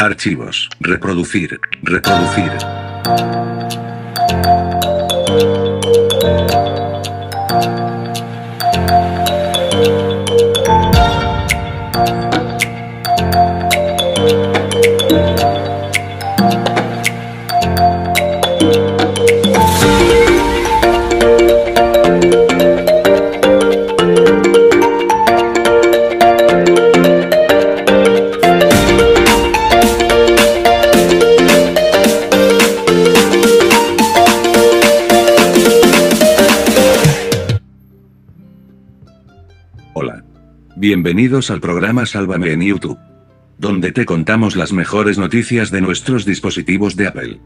Archivos. Reproducir. Reproducir. Bienvenidos al programa Sálvame en YouTube. Donde te contamos las mejores noticias de nuestros dispositivos de Apple.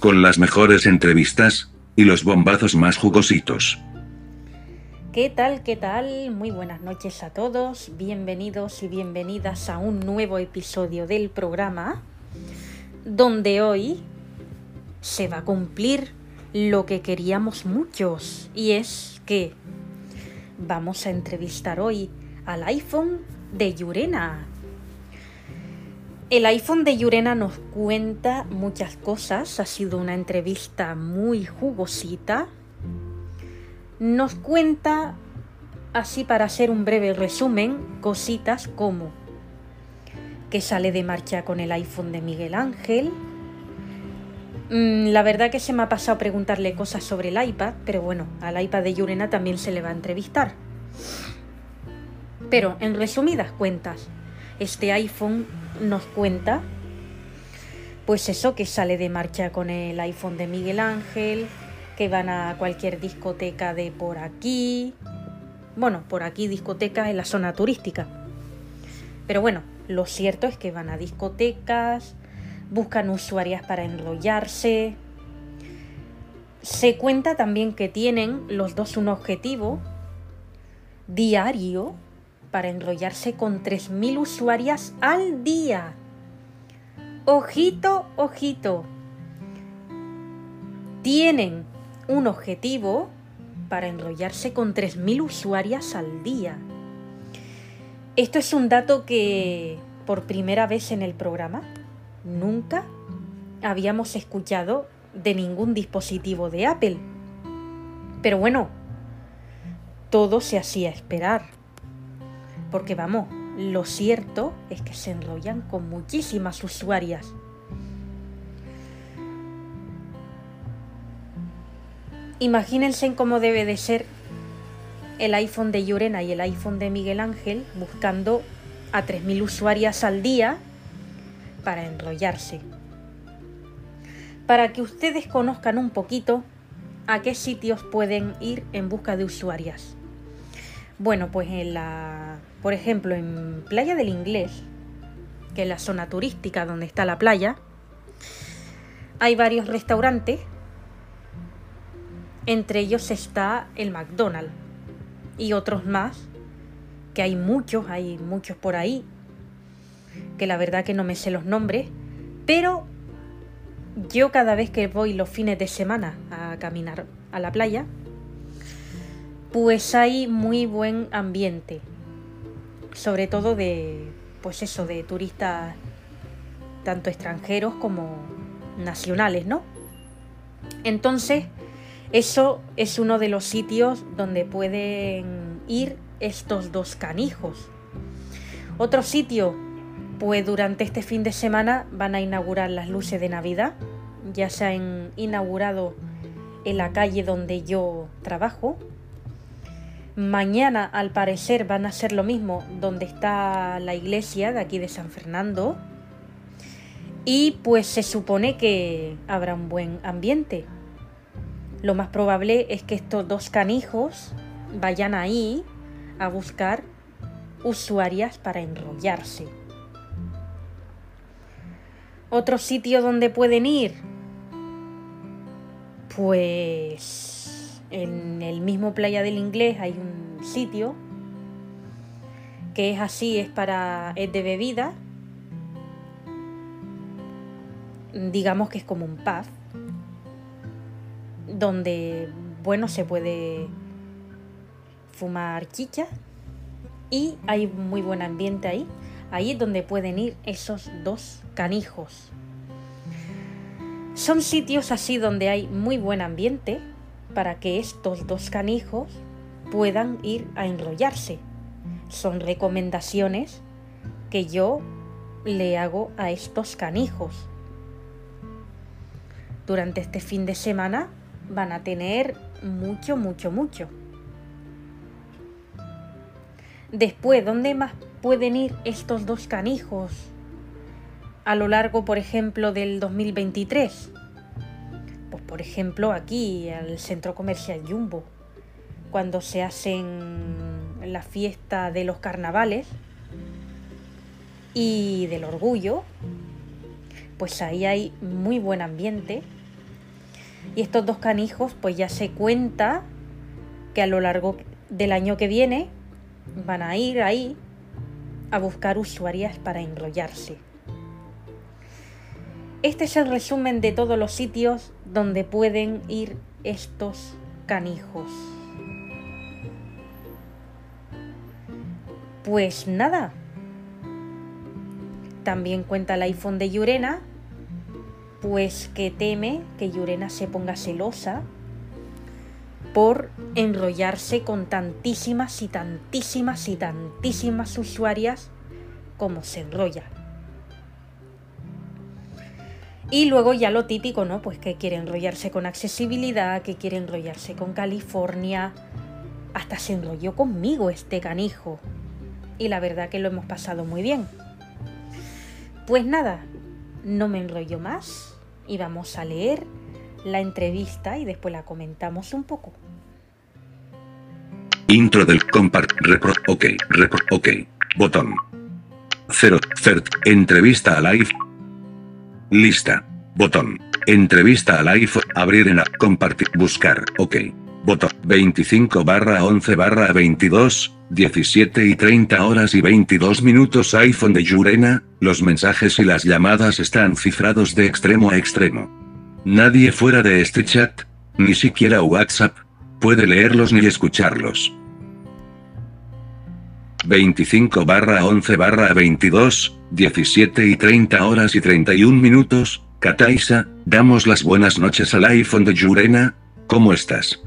Con las mejores entrevistas, y los bombazos más jugositos. ¿Qué tal? ¿Qué tal? Muy buenas noches a todos. Bienvenidos y bienvenidas a un nuevo episodio del programa. Donde hoy se va a cumplir lo que queríamos muchos. Y es que vamos a entrevistar hoy al iPhone de Yurena. El iPhone de Yurena nos cuenta muchas cosas, ha sido una entrevista muy jugosita. Nos cuenta, así para hacer un breve resumen, cositas como que sale de marcha con el iPhone de Miguel Ángel. Mm, La verdad que se me ha pasado preguntarle cosas sobre el iPad, pero bueno, al iPad de Yurena también se le va a entrevistar. Pero en resumidas cuentas, este iPhone nos cuenta, pues eso, que sale de marcha con el iPhone de Miguel Ángel, que van a cualquier discoteca de por aquí. Bueno, por aquí discotecas en la zona turística. Pero bueno, lo cierto es que van a discotecas, buscan usuarias para enrollarse. Se cuenta también que tienen los dos un objetivo diario para enrollarse con 3.000 usuarias al día. Ojito, ojito. Tienen un objetivo para enrollarse con 3.000 usuarias al día. Esto es un dato que por primera vez en el programa nunca habíamos escuchado de ningún dispositivo de Apple. Pero bueno, todo se hacía esperar. Porque vamos, lo cierto es que se enrollan con muchísimas usuarias. Imagínense cómo debe de ser el iPhone de Llorena y el iPhone de Miguel Ángel buscando a 3.000 usuarias al día para enrollarse. Para que ustedes conozcan un poquito a qué sitios pueden ir en busca de usuarias. Bueno, pues en la, por ejemplo, en Playa del Inglés, que es la zona turística donde está la playa, hay varios restaurantes. Entre ellos está el McDonald's y otros más, que hay muchos, hay muchos por ahí, que la verdad que no me sé los nombres, pero yo cada vez que voy los fines de semana a caminar a la playa, pues hay muy buen ambiente, sobre todo de, pues eso, de turistas tanto extranjeros como nacionales, ¿no? Entonces, eso es uno de los sitios donde pueden ir estos dos canijos. Otro sitio, pues durante este fin de semana van a inaugurar las luces de Navidad. Ya se han inaugurado en la calle donde yo trabajo. Mañana, al parecer, van a hacer lo mismo donde está la iglesia de aquí de San Fernando. Y pues se supone que habrá un buen ambiente. Lo más probable es que estos dos canijos vayan ahí a buscar usuarias para enrollarse. Otro sitio donde pueden ir, pues en el mismo Playa del Inglés hay un sitio que es así, es para es de bebida. Digamos que es como un pub donde bueno se puede fumar chicha y hay muy buen ambiente ahí. Ahí es donde pueden ir esos dos canijos. Son sitios así donde hay muy buen ambiente para que estos dos canijos puedan ir a enrollarse. Son recomendaciones que yo le hago a estos canijos. Durante este fin de semana van a tener mucho, mucho, mucho. Después, ¿dónde más pueden ir estos dos canijos a lo largo, por ejemplo, del 2023? Por ejemplo, aquí, al centro comercial Jumbo, cuando se hacen la fiesta de los carnavales y del orgullo, pues ahí hay muy buen ambiente. Y estos dos canijos, pues ya se cuenta que a lo largo del año que viene van a ir ahí a buscar usuarias para enrollarse. Este es el resumen de todos los sitios donde pueden ir estos canijos. Pues nada. También cuenta el iPhone de Yurena, pues que teme que Yurena se ponga celosa por enrollarse con tantísimas y tantísimas y tantísimas usuarias como se enrolla. Y luego ya lo típico, ¿no? Pues que quiere enrollarse con accesibilidad, que quiere enrollarse con California. Hasta se enrolló conmigo este canijo. Y la verdad que lo hemos pasado muy bien. Pues nada, no me enrollo más y vamos a leer la entrevista y después la comentamos un poco. Intro del compart repro ok repro ok botón 0 cert entrevista a live lista. Botón. Entrevista a live abrir en la compartir buscar. Ok. Botón. 25 barra 11 barra 22 17 y 30 horas y 22 minutos iPhone de Yurena, los mensajes y las llamadas están cifrados de extremo a extremo. Nadie fuera de este chat, ni siquiera WhatsApp, puede leerlos ni escucharlos. 25 barra 11 barra 22, 17 y 30 horas y 31 minutos, Kataisa, damos las buenas noches al iPhone de Yurena, ¿cómo estás?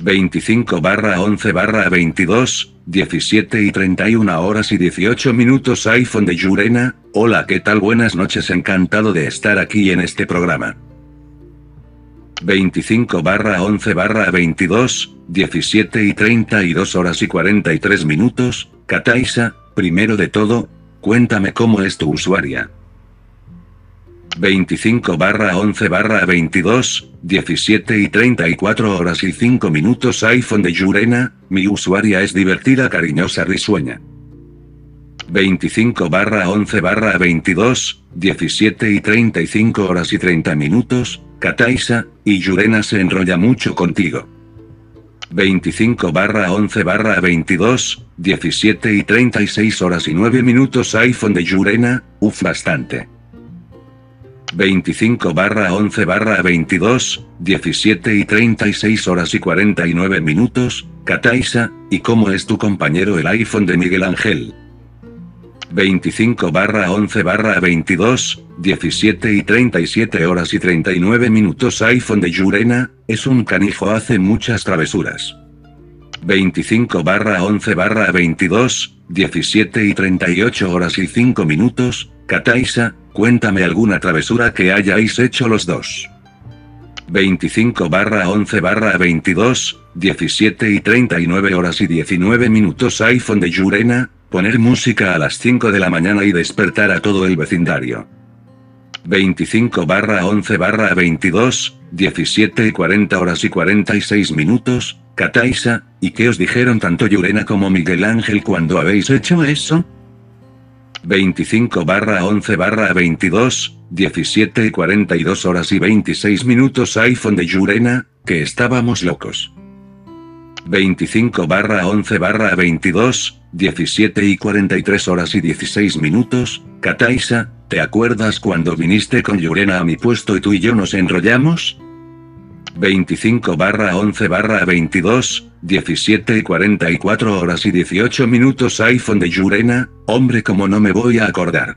25 barra 11 barra 22, 17 y 31 horas y 18 minutos iPhone de Yurena, hola qué tal buenas noches encantado de estar aquí en este programa. 25 barra 11 barra 22, 17 y 32 horas y 43 minutos, Kataisa, primero de todo, cuéntame cómo es tu usuaria. 25 barra 11 barra 22, 17 y 34 horas y 5 minutos iPhone de Yurena, mi usuaria es divertida cariñosa risueña. 25 barra 11 barra 22, 17 y 35 horas y 30 minutos, Kataisa, y Yurena se enrolla mucho contigo. 25 barra 11 barra 22, 17 y 36 horas y 9 minutos iPhone de Yurena, uff bastante. 25 barra 11 barra 22, 17 y 36 horas y 49 minutos, Kataisa, ¿y cómo es tu compañero el iPhone de Miguel Ángel? 25 barra 11 barra 22, 17 y 37 horas y 39 minutos iPhone de Yurena, es un canijo hace muchas travesuras. 25 barra 11 barra 22, 17 y 38 horas y 5 minutos, Kataisa, Cuéntame alguna travesura que hayáis hecho los dos. 25 barra 11 barra 22, 17 y 39 horas y 19 minutos iPhone de Yurena, poner música a las 5 de la mañana y despertar a todo el vecindario. 25 barra 11 barra 22, 17 y 40 horas y 46 minutos, Kataisa, ¿y qué os dijeron tanto Yurena como Miguel Ángel cuando habéis hecho eso? 25 barra 11 barra 22, 17 y 42 horas y 26 minutos iPhone de Yurena, que estábamos locos. 25 barra 11 barra 22, 17 y 43 horas y 16 minutos, Kataisa, ¿te acuerdas cuando viniste con Yurena a mi puesto y tú y yo nos enrollamos? 25 barra 11 barra 22, 17 y 44 horas y 18 minutos iPhone de Yurena, hombre como no me voy a acordar.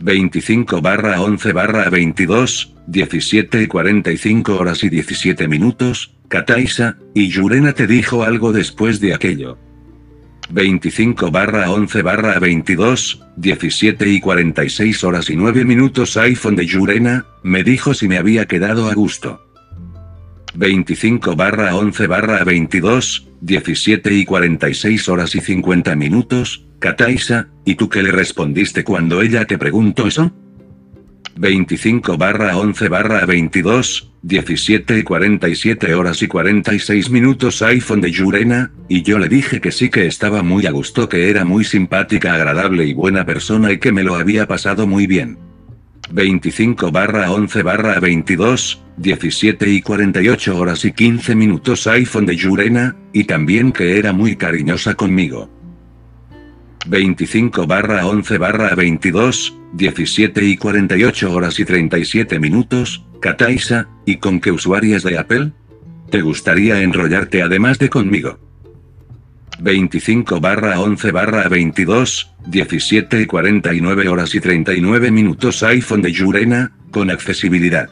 25 barra 11 barra 22, 17 y 45 horas y 17 minutos, Kataisa, y Yurena te dijo algo después de aquello. 25 barra 11 barra 22, 17 y 46 horas y 9 minutos iPhone de Yurena, me dijo si me había quedado a gusto. 25 barra 11 barra 22, 17 y 46 horas y 50 minutos, Kataisa, ¿y tú qué le respondiste cuando ella te preguntó eso? 25 barra 11 barra 22, 17 y 47 horas y 46 minutos iPhone de Yurena, y yo le dije que sí que estaba muy a gusto, que era muy simpática, agradable y buena persona y que me lo había pasado muy bien. 25 barra 11 barra 22, 17 y 48 horas y 15 minutos iPhone de Yurena, y también que era muy cariñosa conmigo. 25 barra 11 barra 22, 17 y 48 horas y 37 minutos, Kataisa, ¿y con qué usuarias de Apple? ¿Te gustaría enrollarte además de conmigo? 25 barra 11 barra 22, 17 y 49 horas y 39 minutos iPhone de Yurena, con accesibilidad.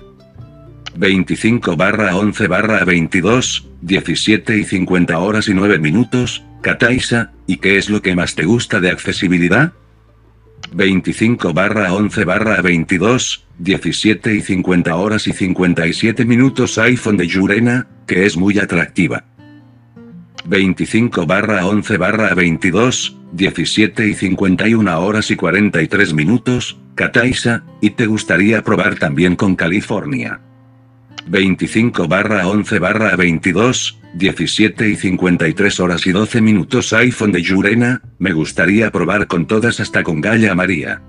25 barra 11 barra 22, 17 y 50 horas y 9 minutos, Kataisa, ¿y qué es lo que más te gusta de accesibilidad? 25 barra 11 barra 22, 17 y 50 horas y 57 minutos iPhone de Yurena, que es muy atractiva. 25 barra 11 barra 22, 17 y 51 horas y 43 minutos, Kataisa, y te gustaría probar también con California. 25 barra 11 barra 22, 17 y 53 horas y 12 minutos iPhone de Yurena, me gustaría probar con todas hasta con Gaya María.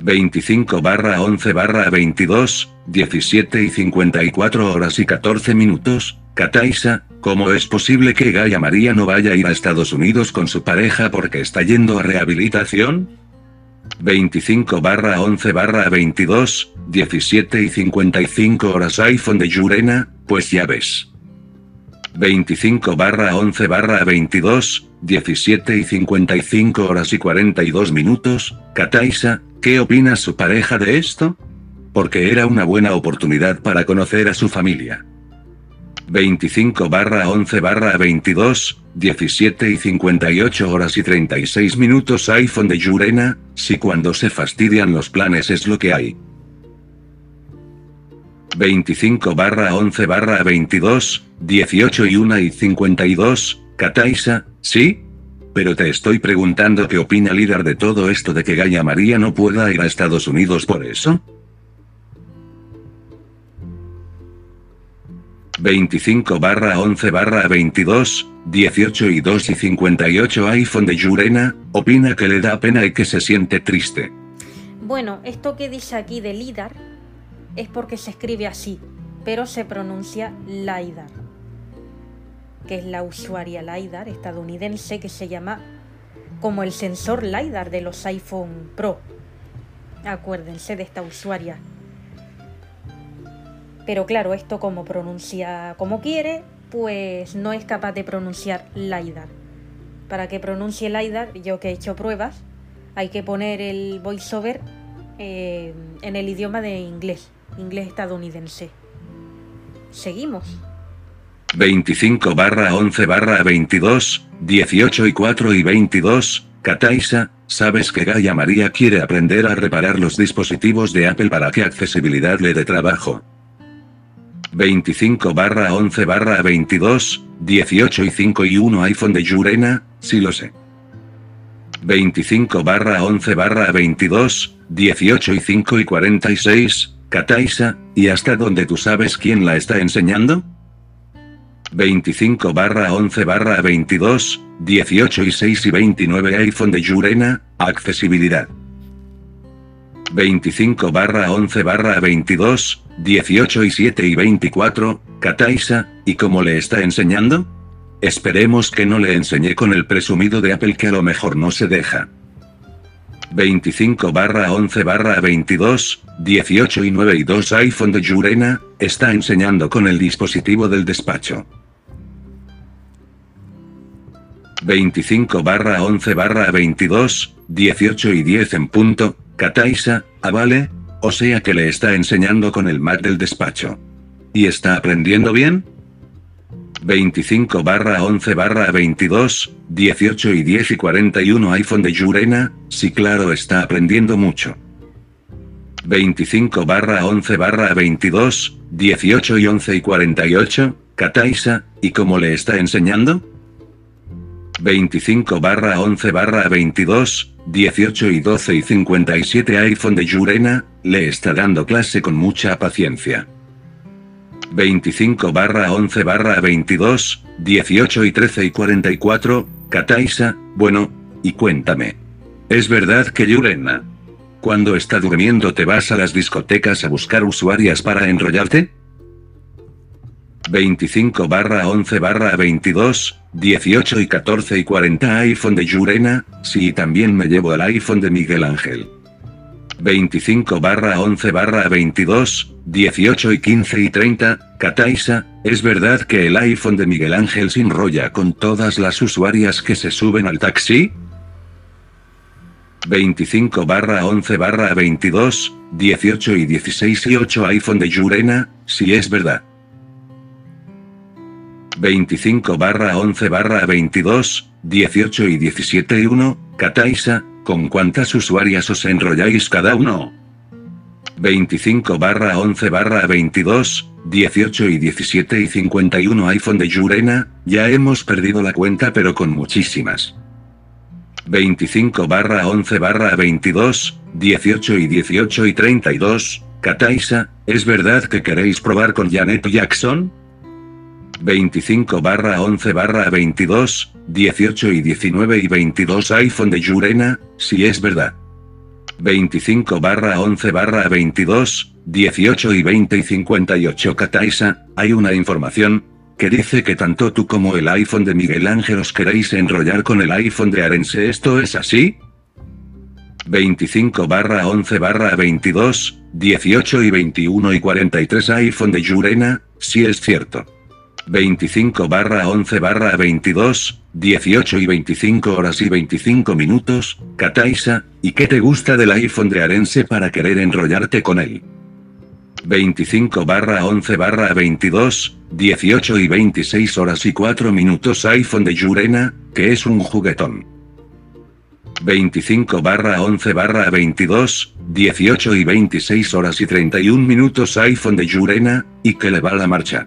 25 barra 11 barra 22, 17 y 54 horas y 14 minutos, Kataisa, ¿cómo es posible que Gaia María no vaya a ir a Estados Unidos con su pareja porque está yendo a rehabilitación? 25 barra 11 barra 22, 17 y 55 horas iPhone de Yurena, pues ya ves. 25 barra 11 barra 22, 17 y 55 horas y 42 minutos, Kataisa, ¿qué opina su pareja de esto? Porque era una buena oportunidad para conocer a su familia. 25 barra 11 barra 22, 17 y 58 horas y 36 minutos iPhone de Yurena, si cuando se fastidian los planes es lo que hay. 25 barra 11 barra 22, 18 y 1 y 52, Kataisa, ¿sí? Pero te estoy preguntando qué opina líder de todo esto de que Gaia María no pueda ir a Estados Unidos por eso. 25 barra 11 barra 22, 18 y 2 y 58 iPhone de Yurena, opina que le da pena y que se siente triste. Bueno, esto que dice aquí de LIDAR es porque se escribe así, pero se pronuncia LIDAR, que es la usuaria LIDAR estadounidense que se llama como el sensor LIDAR de los iPhone Pro. Acuérdense de esta usuaria pero claro, esto como pronuncia como quiere, pues no es capaz de pronunciar LIDAR. Para que pronuncie LIDAR, yo que he hecho pruebas, hay que poner el voiceover eh, en el idioma de inglés, inglés estadounidense. Seguimos. 25 barra 11 barra 22, 18 y 4 y 22, Kataisa, sabes que Gaia María quiere aprender a reparar los dispositivos de Apple para que accesibilidad le dé trabajo. 25 barra 11 barra 22, 18 y 5 y 1 iPhone de Yurena, sí lo sé. 25 barra 11 barra 22, 18 y 5 y 46, Kataisa, ¿y hasta dónde tú sabes quién la está enseñando? 25 barra 11 barra 22, 18 y 6 y 29 iPhone de Yurena, accesibilidad. 25 barra 11 barra 22, 18 y 7 y 24, Kataisa, ¿y cómo le está enseñando? Esperemos que no le enseñe con el presumido de Apple que a lo mejor no se deja. 25 barra 11 barra 22, 18 y 9 y 2 iPhone de Yurena, está enseñando con el dispositivo del despacho. 25 barra 11 barra 22, 18 y 10 en punto, Kataisa, ah vale, o sea que le está enseñando con el Mac del despacho. ¿Y está aprendiendo bien? 25 barra 11 barra 22, 18 y 10 y 41 iPhone de Yurena, sí claro está aprendiendo mucho. 25 barra 11 barra 22, 18 y 11 y 48, Kataisa, ¿y cómo le está enseñando? 25 barra 11 barra 22, 18 y 12 y 57 iPhone de Yurena, le está dando clase con mucha paciencia. 25 barra 11 barra 22, 18 y 13 y 44, Kataisa, bueno, y cuéntame. ¿Es verdad que Yurena? Cuando está durmiendo te vas a las discotecas a buscar usuarias para enrollarte? 25 barra 11 barra 22, 18 y 14 y 40 iPhone de Yurena, sí también me llevo el iPhone de Miguel Ángel. 25 barra 11 barra 22, 18 y 15 y 30, Kataisa, ¿es verdad que el iPhone de Miguel Ángel se enrolla con todas las usuarias que se suben al taxi? 25 barra 11 barra 22, 18 y 16 y 8 iPhone de Yurena, si es verdad. 25 barra 11 barra 22, 18 y 17 y 1, Kataisa, ¿Con cuántas usuarias os enrolláis cada uno? 25 barra 11 barra 22, 18 y 17 y 51 iPhone de Yurena, ya hemos perdido la cuenta pero con muchísimas. 25 barra 11 barra 22, 18 y 18 y 32, Kataisa, ¿es verdad que queréis probar con Janet Jackson? 25 barra 11 barra 22, 18 y 19 y 22 iPhone de Yurena, si es verdad. 25 barra 11 barra 22, 18 y 20 y 58 Kataisa, hay una información, que dice que tanto tú como el iPhone de Miguel Ángel os queréis enrollar con el iPhone de Arense, ¿esto es así? 25 barra 11 barra 22, 18 y 21 y 43 iPhone de Yurena, si es cierto. 25 barra 11 barra 22, 18 y 25 horas y 25 minutos, Kataisa, ¿y qué te gusta del iPhone de Arense para querer enrollarte con él? 25 barra 11 barra 22, 18 y 26 horas y 4 minutos iPhone de Yurena, que es un juguetón. 25 barra 11 barra 22, 18 y 26 horas y 31 minutos iPhone de Yurena, y que le va la marcha.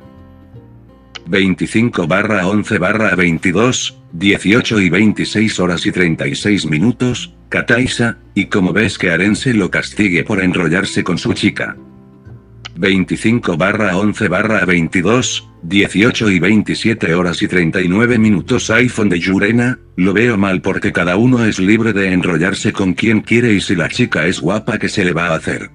25 barra 11 barra 22, 18 y 26 horas y 36 minutos, Kataisa, y como ves que Arense lo castigue por enrollarse con su chica. 25 barra 11 barra 22, 18 y 27 horas y 39 minutos iPhone de Yurena, lo veo mal porque cada uno es libre de enrollarse con quien quiere y si la chica es guapa que se le va a hacer.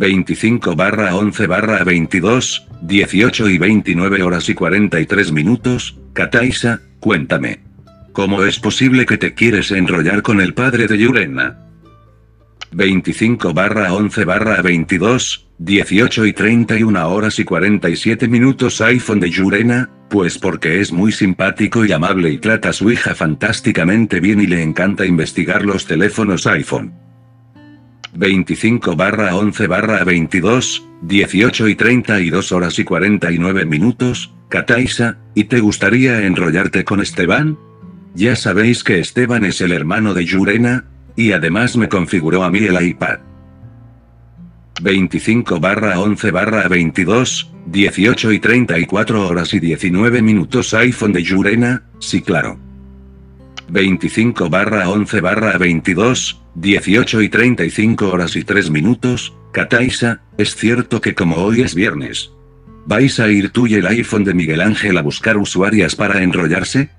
25 barra 11 barra 22, 18 y 29 horas y 43 minutos, Kataisa, cuéntame. ¿Cómo es posible que te quieres enrollar con el padre de Yurena? 25 barra 11 barra 22, 18 y 31 horas y 47 minutos iPhone de Yurena, pues porque es muy simpático y amable y trata a su hija fantásticamente bien y le encanta investigar los teléfonos iPhone. 25 barra 11 barra 22, 18 y 32 horas y 49 minutos, Kataisa, ¿y te gustaría enrollarte con Esteban? Ya sabéis que Esteban es el hermano de Yurena, y además me configuró a mí el iPad. 25 barra 11 barra 22, 18 y 34 horas y 19 minutos iPhone de Yurena, sí claro. 25 barra 11 barra 22, 18 y 35 horas y 3 minutos, Kataisa, es cierto que como hoy es viernes. ¿Vais a ir tú y el iPhone de Miguel Ángel a buscar usuarias para enrollarse?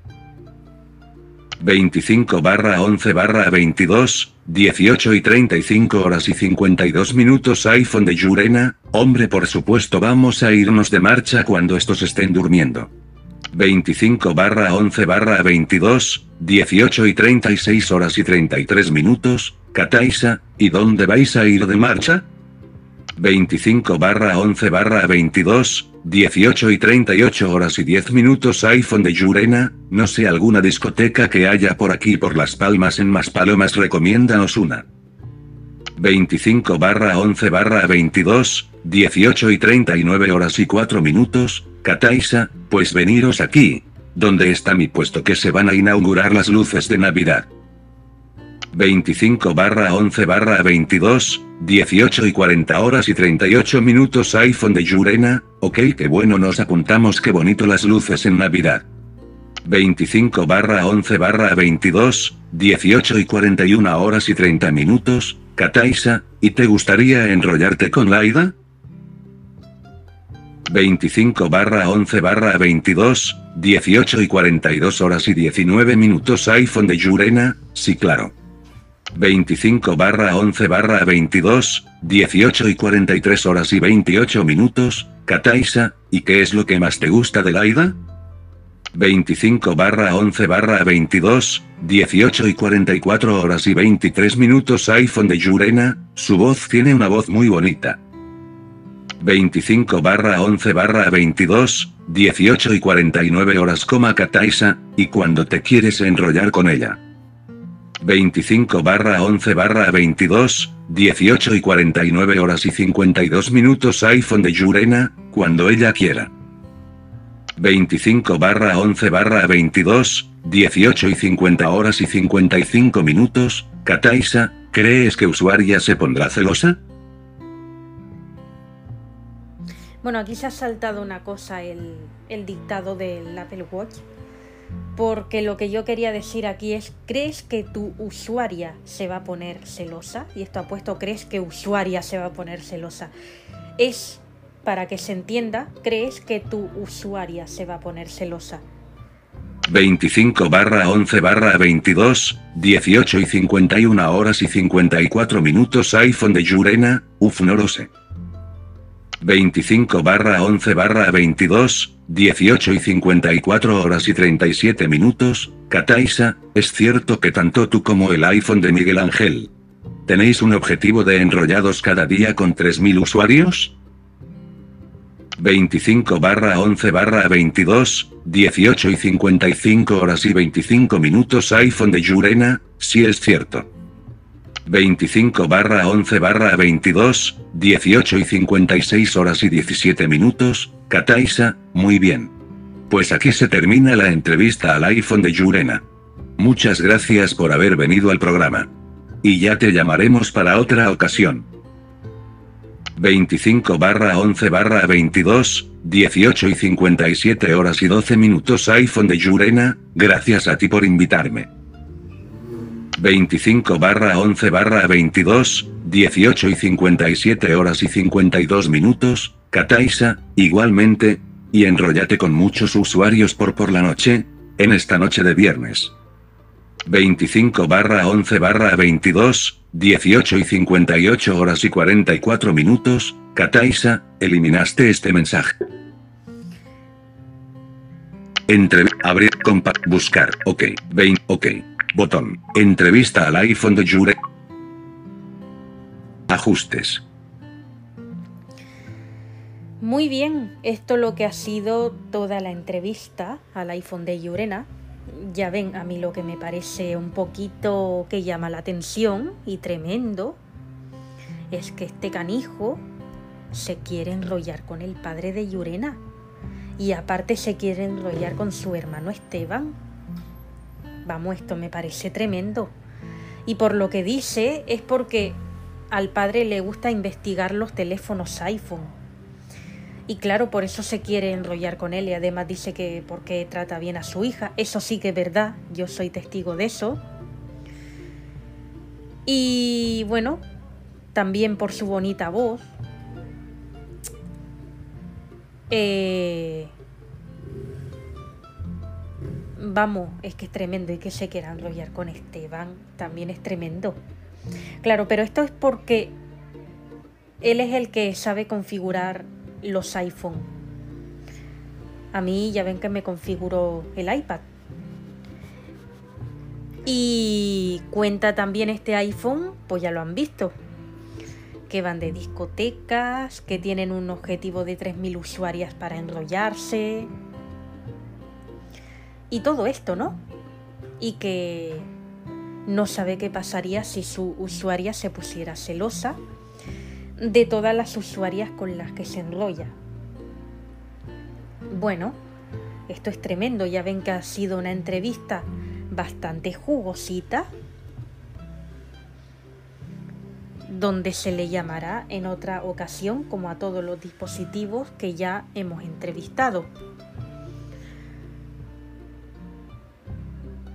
25 barra 11 barra 22, 18 y 35 horas y 52 minutos iPhone de Yurena, hombre por supuesto vamos a irnos de marcha cuando estos estén durmiendo. 25 barra 11 barra 22, 18 y 36 horas y 33 minutos, Kataisa, ¿y dónde vais a ir de marcha? 25 barra 11 barra 22, 18 y 38 horas y 10 minutos iPhone de Yurena, no sé alguna discoteca que haya por aquí por Las Palmas en Maspalomas recomiéndanos una. 25 barra 11 barra 22, 18 y 39 horas y 4 minutos, Kataisa, pues veniros aquí. ¿Dónde está mi puesto que se van a inaugurar las luces de Navidad? 25 barra 11 barra 22, 18 y 40 horas y 38 minutos iPhone de Yurena, ok qué bueno nos apuntamos qué bonito las luces en Navidad. 25 barra 11 barra 22, 18 y 41 horas y 30 minutos, Kataisa, ¿y te gustaría enrollarte con Laida? 25 barra 11 barra 22, 18 y 42 horas y 19 minutos iPhone de Yurena, sí claro. 25 barra 11 barra 22, 18 y 43 horas y 28 minutos, Kataisa, ¿y qué es lo que más te gusta de Laida? 25 barra 11 barra 22, 18 y 44 horas y 23 minutos iPhone de Yurena, su voz tiene una voz muy bonita. 25 barra 11 barra 22, 18 y 49 horas coma Kataisa, y cuando te quieres enrollar con ella. 25 barra 11 barra 22, 18 y 49 horas y 52 minutos iPhone de Yurena, cuando ella quiera. 25 barra 11 barra 22, 18 y 50 horas y 55 minutos, Kataisa, ¿crees que usuaria se pondrá celosa? Bueno, aquí se ha saltado una cosa, el, el dictado del Apple Watch porque lo que yo quería decir aquí es, ¿crees que tu usuaria se va a poner celosa? Y esto apuesto, ¿crees que usuaria se va a poner celosa? Es, para que se entienda, ¿crees que tu usuaria se va a poner celosa? 25 barra 11 barra 22, 18 y 51 horas y 54 minutos iPhone de Yurena, uf no lo sé. 25 barra 11 barra 22, 18 y 54 horas y 37 minutos, Kataisa, es cierto que tanto tú como el iPhone de Miguel Ángel. ¿Tenéis un objetivo de enrollados cada día con 3.000 usuarios? 25 barra 11 barra 22, 18 y 55 horas y 25 minutos iPhone de Yurena, si es cierto. 25 barra 11 barra 22, 18 y 56 horas y 17 minutos, Kataisa, muy bien. Pues aquí se termina la entrevista al iPhone de Yurena. Muchas gracias por haber venido al programa. Y ya te llamaremos para otra ocasión. 25 barra 11 barra 22, 18 y 57 horas y 12 minutos iPhone de Yurena, gracias a ti por invitarme. 25 barra 11 barra 22, 18 y 57 horas y 52 minutos, Kataisa, igualmente, y enrollate con muchos usuarios por por la noche, en esta noche de viernes. 25 barra 11 barra 22, 18 y 58 horas y 44 minutos, Kataisa, eliminaste este mensaje. Entre, abrir, compa, buscar, ok, 20, ok. Botón. Entrevista al iPhone de Jure. Ajustes. Muy bien, esto lo que ha sido toda la entrevista al iPhone de Yurena. Ya ven, a mí lo que me parece un poquito que llama la atención y tremendo es que este canijo se quiere enrollar con el padre de Yurena y aparte se quiere enrollar con su hermano Esteban. Vamos, esto me parece tremendo. Y por lo que dice es porque al padre le gusta investigar los teléfonos iPhone. Y claro, por eso se quiere enrollar con él y además dice que porque trata bien a su hija. Eso sí que es verdad, yo soy testigo de eso. Y bueno, también por su bonita voz. Eh, vamos, es que es tremendo y que se quiera enrollar con Esteban también es tremendo. Claro, pero esto es porque él es el que sabe configurar los iPhone. A mí ya ven que me configuró el iPad. Y cuenta también este iPhone, pues ya lo han visto, que van de discotecas, que tienen un objetivo de 3.000 usuarias para enrollarse. Y todo esto, ¿no? Y que no sabe qué pasaría si su usuaria se pusiera celosa de todas las usuarias con las que se enrolla. Bueno, esto es tremendo, ya ven que ha sido una entrevista bastante jugosita, donde se le llamará en otra ocasión como a todos los dispositivos que ya hemos entrevistado.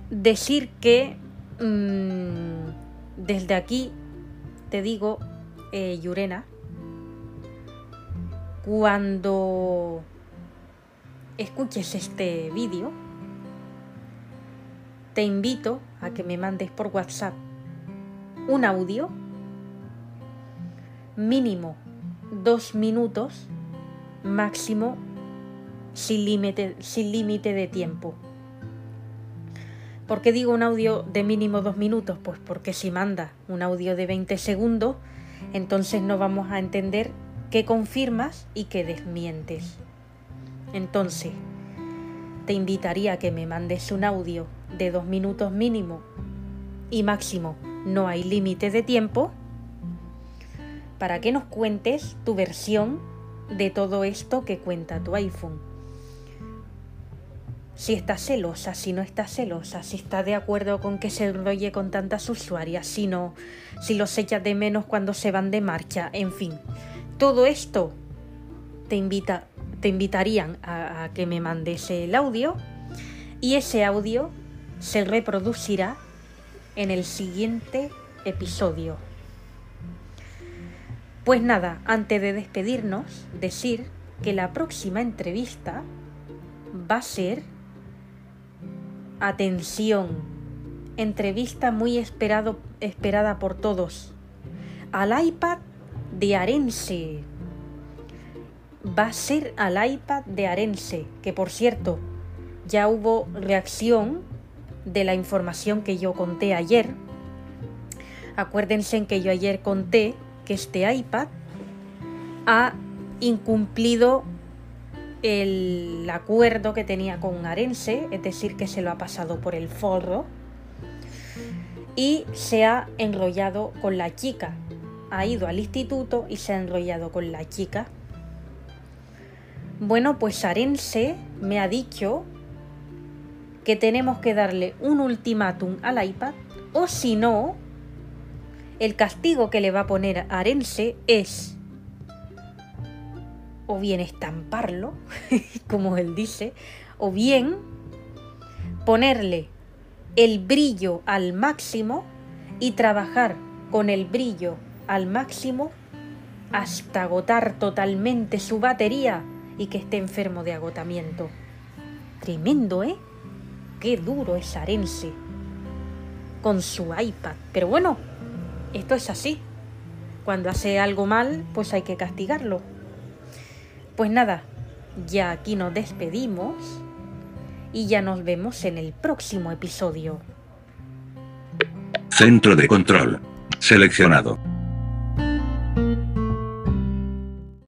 Decir que mm, desde aquí te digo, eh, Yurena, cuando escuches este vídeo, te invito a que me mandes por WhatsApp un audio mínimo dos minutos, máximo sin límite sin límite de tiempo. ¿Por qué digo un audio de mínimo dos minutos? Pues porque si manda un audio de 20 segundos, entonces no vamos a entender qué confirmas y qué desmientes. Entonces, te invitaría a que me mandes un audio de dos minutos mínimo y máximo no hay límite de tiempo para que nos cuentes tu versión de todo esto que cuenta tu iPhone. Si estás celosa, si no estás celosa, si estás de acuerdo con que se enrolle con tantas usuarias, si no, si los echas de menos cuando se van de marcha, en fin. Todo esto te invita, te invitarían a, a que me mandes el audio y ese audio se reproducirá en el siguiente episodio. Pues nada, antes de despedirnos, decir que la próxima entrevista va a ser, atención, entrevista muy esperada por todos, al iPad de Arense. Va a ser al iPad de Arense, que por cierto, ya hubo reacción de la información que yo conté ayer. Acuérdense que yo ayer conté que este iPad ha incumplido el acuerdo que tenía con Arense, es decir, que se lo ha pasado por el forro y se ha enrollado con la chica. Ha ido al instituto y se ha enrollado con la chica. Bueno, pues Arense me ha dicho que tenemos que darle un ultimátum al iPad o si no, el castigo que le va a poner Arense es o bien estamparlo, como él dice, o bien ponerle el brillo al máximo y trabajar con el brillo al máximo hasta agotar totalmente su batería y que esté enfermo de agotamiento. Tremendo, ¿eh? Qué duro es Arense con su iPad. Pero bueno, esto es así. Cuando hace algo mal, pues hay que castigarlo. Pues nada, ya aquí nos despedimos y ya nos vemos en el próximo episodio. Centro de control. Seleccionado.